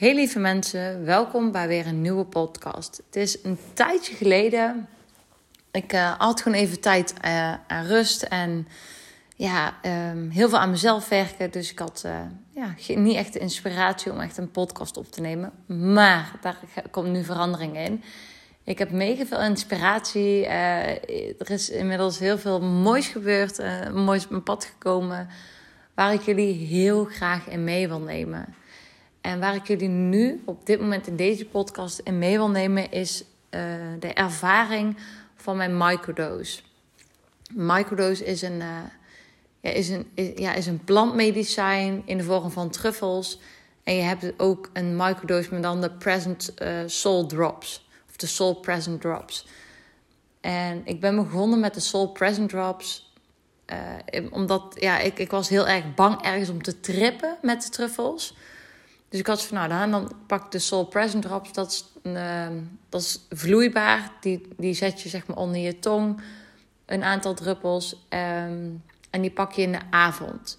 Hey lieve mensen, welkom bij weer een nieuwe podcast. Het is een tijdje geleden. Ik uh, had gewoon even tijd uh, aan rust en ja, um, heel veel aan mezelf werken. Dus ik had uh, ja, niet echt de inspiratie om echt een podcast op te nemen. Maar daar komt nu verandering in. Ik heb mega veel inspiratie. er is inmiddels heel veel moois gebeurd, moois op mijn pad gekomen. Waar ik jullie heel graag in mee wil nemen. En waar ik jullie nu op dit moment in deze podcast in mee wil nemen, is uh, de ervaring van mijn microdose. Microdose is een, uh, ja, is, een, ja, is een plantmedicijn in de vorm van truffels. En je hebt ook een microdose met dan de Present uh, Soul Drops. Of de Soul Present Drops. En ik ben begonnen met de Soul Present Drops. omdat ja, ik, ik was heel erg bang ergens om te trippen met de truffels. Dus ik had van, nou, dan, pak ik de Soul Present Drops. Dat is, uh, dat is vloeibaar. Die, die zet je zeg maar onder je tong. Een aantal druppels. Um, en die pak je in de avond.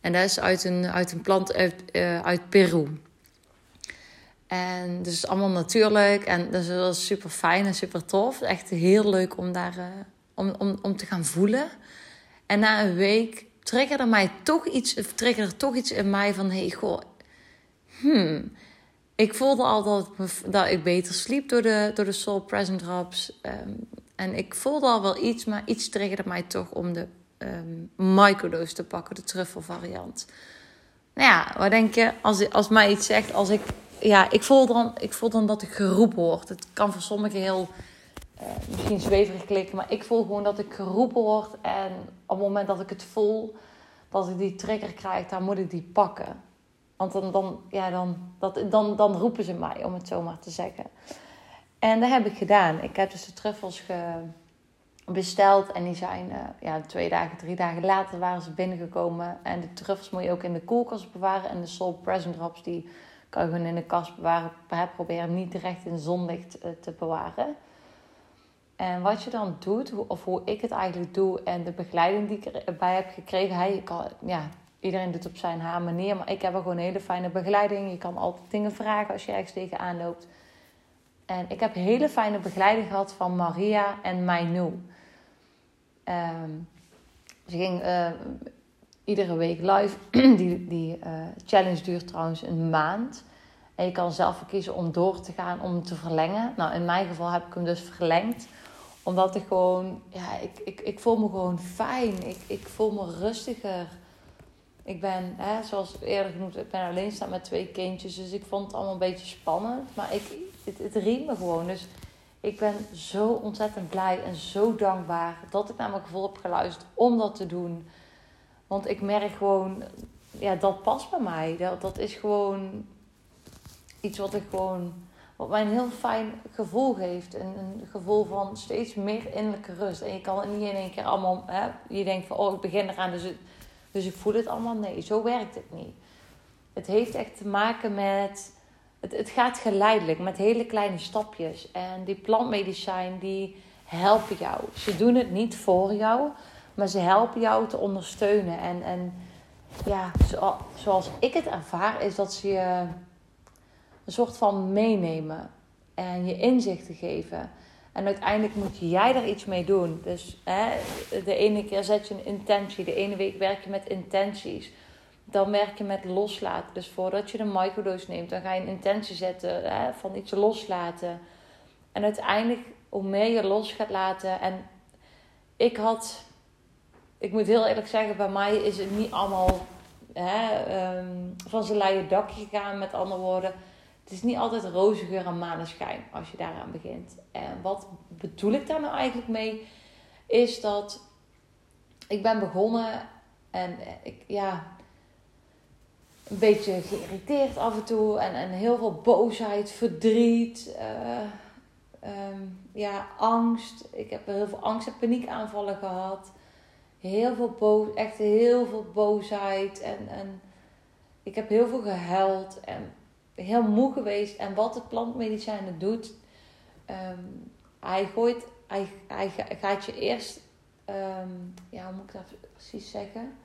En dat is uit een, uit een plant uit, uh, uit Peru. En dus allemaal natuurlijk. En dat is super fijn en super tof. Echt heel leuk om daar uh, om, om, om te gaan voelen. En na een week triggerde mij toch iets, triggerde toch iets in mij van: hey, goh, hmm, ik voelde al dat, dat ik beter sliep door de, door de Soul Present Drops. Um, en ik voelde al wel iets, maar iets triggerde mij toch om de um, microdose te pakken, de truffelvariant. Nou ja, wat denk je, als, als mij iets zegt, als ik, ja, ik voel dan, ik voel dan dat ik geroepen word. Het kan voor sommigen heel, uh, misschien zweverig klikken, maar ik voel gewoon dat ik geroepen word. En op het moment dat ik het voel, dat ik die trigger krijg, dan moet ik die pakken. Want dan, dan, ja, dan, dat, dan, dan roepen ze mij, om het zo maar te zeggen. En dat heb ik gedaan. Ik heb dus de truffels besteld. En die zijn uh, ja, twee dagen, drie dagen later waren ze binnengekomen. En de truffels moet je ook in de koelkast bewaren. En de Soul Present Drops, die kan je gewoon in de kast bewaren. Probeer niet direct in zonlicht uh, te bewaren. En wat je dan doet, of hoe ik het eigenlijk doe en de begeleiding die ik erbij heb gekregen. Hij ja, Iedereen doet op zijn haar manier, maar ik heb er gewoon hele fijne begeleiding. Je kan altijd dingen vragen als je ergens tegenaan loopt. En ik heb hele fijne begeleiding gehad van Maria en Mainu. Um, ze ging uh, iedere week live. die die uh, challenge duurt trouwens een maand. En je kan zelf kiezen om door te gaan, om te verlengen. Nou, in mijn geval heb ik hem dus verlengd. Omdat ik gewoon, ja, ik, ik, ik voel me gewoon fijn. Ik, ik voel me rustiger. Ik ben, hè, zoals eerder genoemd, ik ben alleenstaand met twee kindjes. Dus ik vond het allemaal een beetje spannend. Maar ik, het, het me gewoon. Dus ik ben zo ontzettend blij en zo dankbaar dat ik naar mijn gevoel heb geluisterd om dat te doen. Want ik merk gewoon, ja, dat past bij mij. Dat, dat is gewoon iets wat ik gewoon, wat mij een heel fijn gevoel geeft. Een, een gevoel van steeds meer innerlijke rust. En je kan het niet in één keer allemaal, hè, je denkt van, oh, ik begin eraan, dus dus ik voel het allemaal. Nee, zo werkt het niet. Het heeft echt te maken met. Het, het gaat geleidelijk met hele kleine stapjes. En die plantmedicijn die helpen jou. Ze doen het niet voor jou, maar ze helpen jou te ondersteunen. En, en ja, zoals ik het ervaar, is dat ze je een soort van meenemen en je inzichten geven. En uiteindelijk moet jij er iets mee doen. Dus hè, de ene keer zet je een intentie. De ene week werk je met intenties. Dan werk je met loslaten. Dus voordat je de microdose neemt, dan ga je een intentie zetten hè, van iets loslaten. En uiteindelijk, hoe meer je los gaat laten. En ik had, ik moet heel eerlijk zeggen, bij mij is het niet allemaal hè, um, van zijn leien dakje gegaan, met andere woorden het is niet altijd roze geur en maneschijn als je daaraan begint. En wat bedoel ik daar nou eigenlijk mee? Is dat ik ben begonnen en ik, ja, een beetje geïrriteerd af en toe. En, en heel veel boosheid, verdriet, uh, um, ja, angst. Ik heb heel veel angst- en paniekaanvallen gehad. Heel veel boos, echt heel veel boosheid. En, en ik heb heel veel gehuild. En heel moe geweest. En wat het plantmedicijnen doet, um, hij gooit, hij, hij gaat je eerst, um, ja, hoe moet ik dat precies zeggen?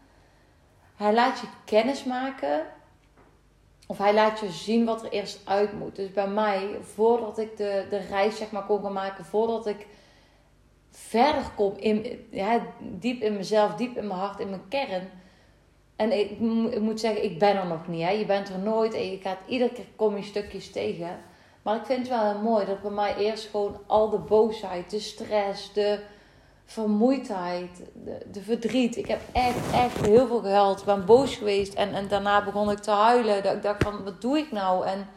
Hij laat je kennis maken of hij laat je zien wat er eerst uit moet. Dus bij mij, voordat ik de, de reis zeg maar kon gaan maken, voordat ik verder kom in, ja, diep in mezelf, diep in mijn hart, in mijn kern. En ik, moet zeggen, ik ben er nog niet. Hè. Je bent er nooit en je gaat iedere keer kom je stukjes tegen. Maar ik vind het wel heel mooi dat bij mij eerst gewoon al de boosheid, de stress, de vermoeidheid, de, de verdriet. Ik heb echt, echt heel veel gehuild. Ik ben boos geweest en, en daarna begon ik te huilen. Dat ik dacht van, wat doe ik nou? En,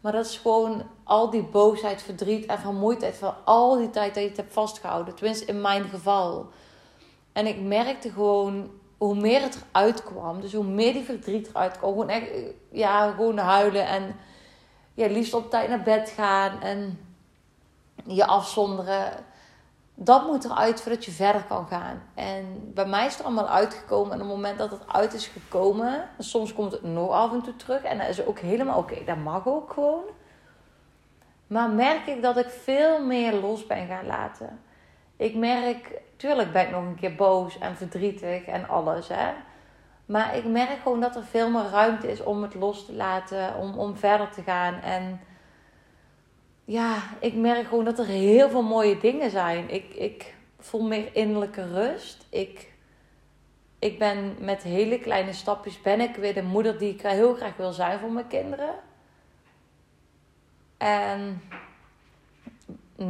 maar dat is gewoon al die boosheid, verdriet en vermoeidheid van al die tijd dat je het hebt vastgehouden. Tenminste, in mijn geval. En ik merkte gewoon hoe meer het eruit kwam, dus hoe meer die verdriet eruit kwam, gewoon echt, ja, gewoon huilen en ja, liefst op tijd naar bed gaan en je afzonderen. Dat moet eruit voordat je verder kan gaan. En bij mij is het allemaal uitgekomen. En op het moment dat het uit is gekomen, soms komt het nog af en toe terug. En dat is ook helemaal oké. dat mag ook gewoon. Maar merk ik dat ik veel meer los ben gaan laten. Ik merk, tuurlijk ben ik nog een keer boos en verdrietig en alles. Hè? Maar ik merk gewoon dat er veel meer ruimte is om het los te laten, om, om verder te gaan. En ja, ik merk gewoon dat er heel veel mooie dingen zijn. Ik, ik voel meer innerlijke rust. Ik, ik ben met hele kleine stapjes ben ik weer de moeder die ik heel graag wil zijn voor mijn kinderen. En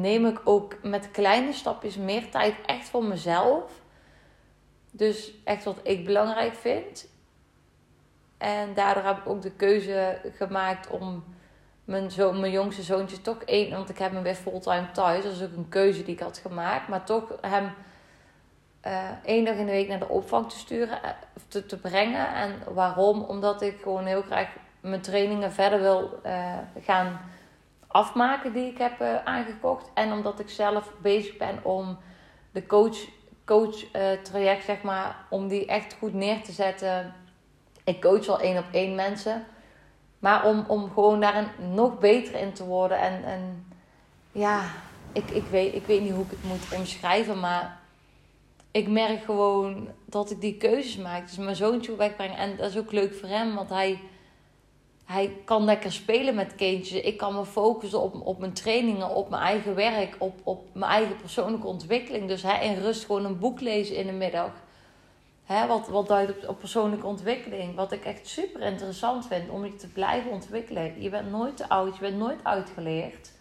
neem ik ook met kleine stapjes meer tijd echt voor mezelf. Dus echt wat ik belangrijk vind. En daardoor heb ik ook de keuze gemaakt om mijn, zo, mijn jongste zoontje toch één... Want ik heb hem weer fulltime thuis. Dat is ook een keuze die ik had gemaakt. Maar toch hem uh, één dag in de week naar de opvang te sturen. Eh, te, brengen. En waarom? Omdat ik gewoon heel graag mijn trainingen verder wil uh, gaan afmaken die ik heb uh, aangekocht. En omdat ik zelf bezig ben om de coach, coach uh, traject, zeg maar, om die echt goed neer te zetten. Ik coach al één op één mensen. Maar om, om gewoon daar nog beter in te worden. En, en ja, ik, ik, weet, ik weet niet hoe ik het moet omschrijven. Maar ik merk gewoon dat ik die keuzes maak. Dus mijn zoontje wegbrengen. En dat is ook leuk voor hem. Want hij hij kan lekker spelen met kindjes. Ik kan me focussen op, op mijn trainingen, op mijn eigen werk, op, op mijn eigen persoonlijke ontwikkeling. Dus hij in rust gewoon een boek lezen in de middag. Hè, wat, wat duidt op, persoonlijke ontwikkeling. Wat ik echt super interessant vind om je te blijven ontwikkelen. Je bent nooit te oud, je bent nooit uitgeleerd.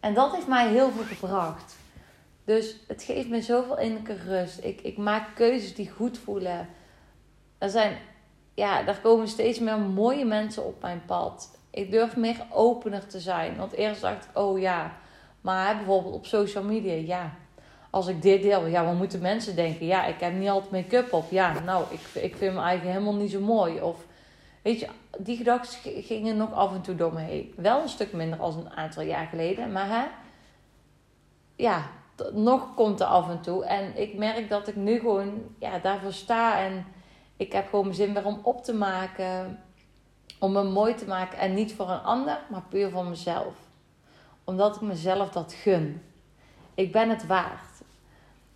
En dat heeft mij heel veel gebracht. Dus het geeft me zoveel innerlijke rust. Ik, ik maak keuzes die goed voelen. Er zijn ja, daar komen steeds meer mooie mensen op mijn pad. Ik durf meer opener te zijn. Want eerst dacht ik, oh ja, maar bijvoorbeeld op social media, ja. Als ik dit deel, ja, wat moeten mensen denken? Ja, ik heb niet altijd make-up op. Ja, nou, ik, ik vind me eigenlijk helemaal niet zo mooi. Of, weet je, die gedachten gingen nog af en toe door me heen. Wel een stuk minder als een aantal jaar geleden. Maar hè, ja, nog komt er af en toe. En ik merk dat ik nu gewoon ja, daarvoor sta en ik heb gewoon mijn zin weer om op te maken. Om me mooi te maken. En niet voor een ander, maar puur voor mezelf. Omdat ik mezelf dat gun. Ik ben het waard.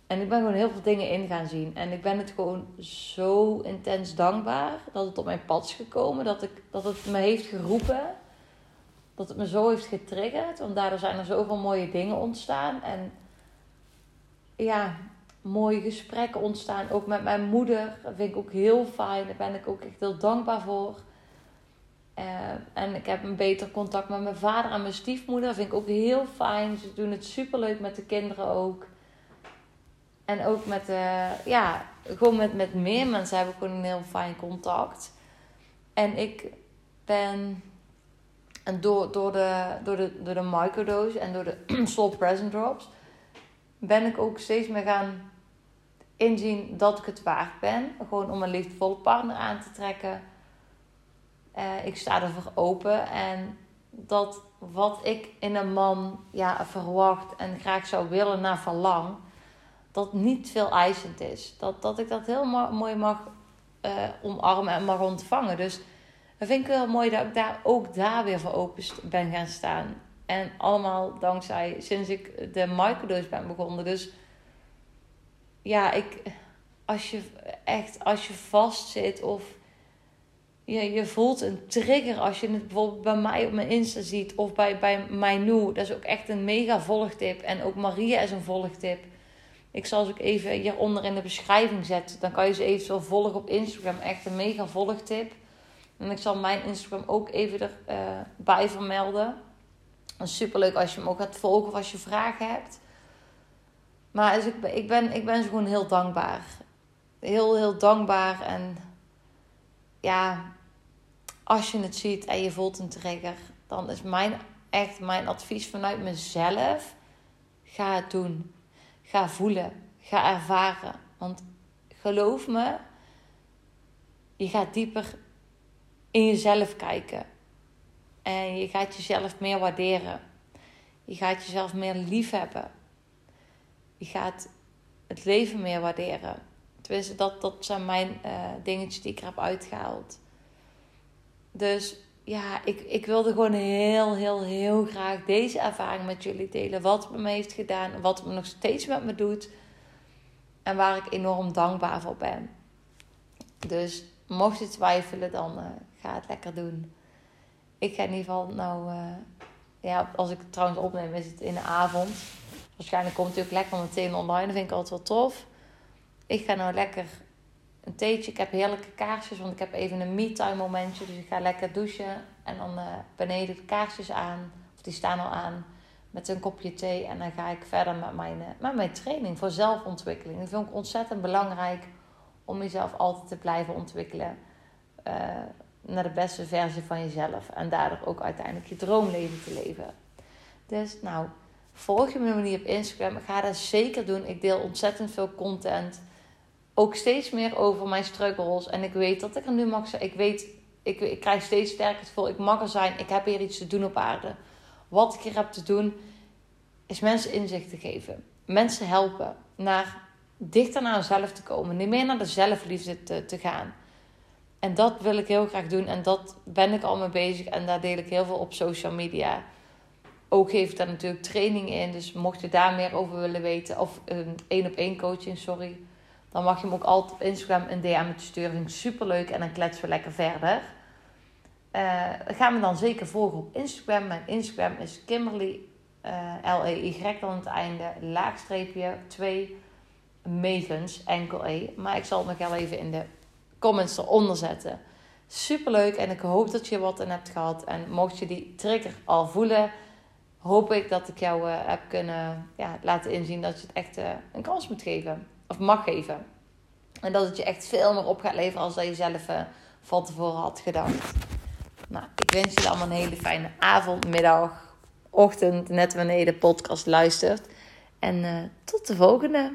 En ik ben gewoon heel veel dingen in gaan zien. En ik ben het gewoon zo intens dankbaar dat het op mijn pad is gekomen. Dat, ik, dat het me heeft geroepen. Dat het me zo heeft getriggerd. Want daardoor zijn er zoveel mooie dingen ontstaan. En ja, mooie gesprekken ontstaan. Ook met mijn moeder. Dat vind ik ook heel fijn. Daar ben ik ook echt heel dankbaar voor. Uh, en ik heb een beter contact met mijn vader en mijn stiefmoeder. Dat vind ik ook heel fijn. Ze doen het superleuk met de kinderen ook. En ook met, ja, gewoon met, met meer mensen heb ik gewoon een heel fijn contact. En ik ben en door, door, de, door, de, door de microdose en door de slow present drops ben ik ook steeds meer gaan inzien dat ik het waard ben. Gewoon om een liefdevolle partner aan te trekken. Uh, ik sta ervoor open. En dat wat ik in een man ja, verwacht en graag zou willen naar verlang, dat niet veel eisend is. Dat, dat ik dat heel mooi mag uh, omarmen en mag ontvangen. Dus dat vind ik wel mooi dat ik daar ook daar weer voor open ben gaan staan. En allemaal dankzij sinds ik de microdose ben begonnen. Dus ja, ik, als je echt, als je vastzit of je, je voelt een trigger als je het bijvoorbeeld bij mij op mijn Insta ziet of bij, bij mij nu. Dat is ook echt een mega volgtip. En ook Maria is een volgtip. Ik zal ze ook even hieronder in de beschrijving zetten. Dan kan je ze eventueel volgen op Instagram. Echt een mega volgtip. En ik zal mijn Instagram ook even erbij uh, vermelden. Super leuk als je hem ook gaat volgen of als je vragen hebt. Maar dus ik, ik, ben, ik ben gewoon heel dankbaar. Heel, heel dankbaar. En ja, als je het ziet en je voelt een trigger, dan is mijn, echt mijn advies vanuit mezelf: ga het doen. Ga voelen. Ga ervaren. Want geloof me, je gaat dieper in jezelf kijken. En je gaat jezelf meer waarderen. Je gaat jezelf meer liefhebben. Je gaat het leven meer waarderen. Tenminste, dat, dat zijn mijn uh, dingetjes die ik er heb uitgehaald. Dus ja, ik, ik wilde gewoon heel, heel, heel graag deze ervaring met jullie delen. Wat het me heeft gedaan, wat het me nog steeds met me doet. En waar ik enorm dankbaar voor ben. Dus mocht je twijfelen, dan uh, ga het lekker doen. Ik ga in ieder geval nou... Uh, ja, als ik het trouwens opneem, is het in de avond. Waarschijnlijk komt het ook lekker meteen online. Dat vind ik altijd wel tof. Ik ga nou lekker een theetje. Ik heb heerlijke kaarsjes, want ik heb even een me-time momentje. Dus ik ga lekker douchen en dan uh, beneden de kaarsjes aan. Of die staan al aan met een kopje thee. En dan ga ik verder met mijn, uh, met mijn training voor zelfontwikkeling. Dat vind ik ontzettend belangrijk om jezelf altijd te blijven ontwikkelen. Uh, naar de beste versie van jezelf. En daardoor ook uiteindelijk je droomleven te leven. Dus nou, volg je me niet op Instagram. Ga dat zeker doen. Ik deel ontzettend veel content ook steeds meer over mijn struggles. En ik weet dat ik er nu mag zijn. Ik weet, ik, ik krijg steeds sterker het gevoel. Ik mag er zijn. Ik heb hier iets te doen op aarde. Wat ik hier heb te doen, is mensen inzicht te geven. Mensen helpen naar dichter naar zelf te komen. Niet meer naar de zelfliefde te, te gaan. En dat wil ik heel graag doen. En dat ben ik al mee bezig. En daar deel ik heel veel op social media. Ook geef ik daar natuurlijk training in. Dus mocht je daar meer over willen weten. Of een één op één coaching, sorry dan mag je hem ook altijd op Instagram een DM sturen. Vind ik super leuk en dan kletsen we lekker verder. Uh, ga me dan zeker volgen op Instagram. Mijn Instagram is Kimberly, uh, L-E-Y dan het einde, laagstreepje 2 megens, enkel E. Maar ik zal het nog wel even in de comments eronder zetten. Super leuk en ik hoop dat je wat aan hebt gehad. En mocht je die trigger al voelen, hoop ik dat ik jou uh, heb kunnen ja, laten inzien dat je het echt een kans moet geven of mag geven. En dat het je echt veel meer op gaat leveren als dat je zelf uh, van tevoren had gedacht. Nou, ik wens je allemaal een hele fijne avond, middag, ochtend, net wanneer je de podcast luistert. En tot de volgende.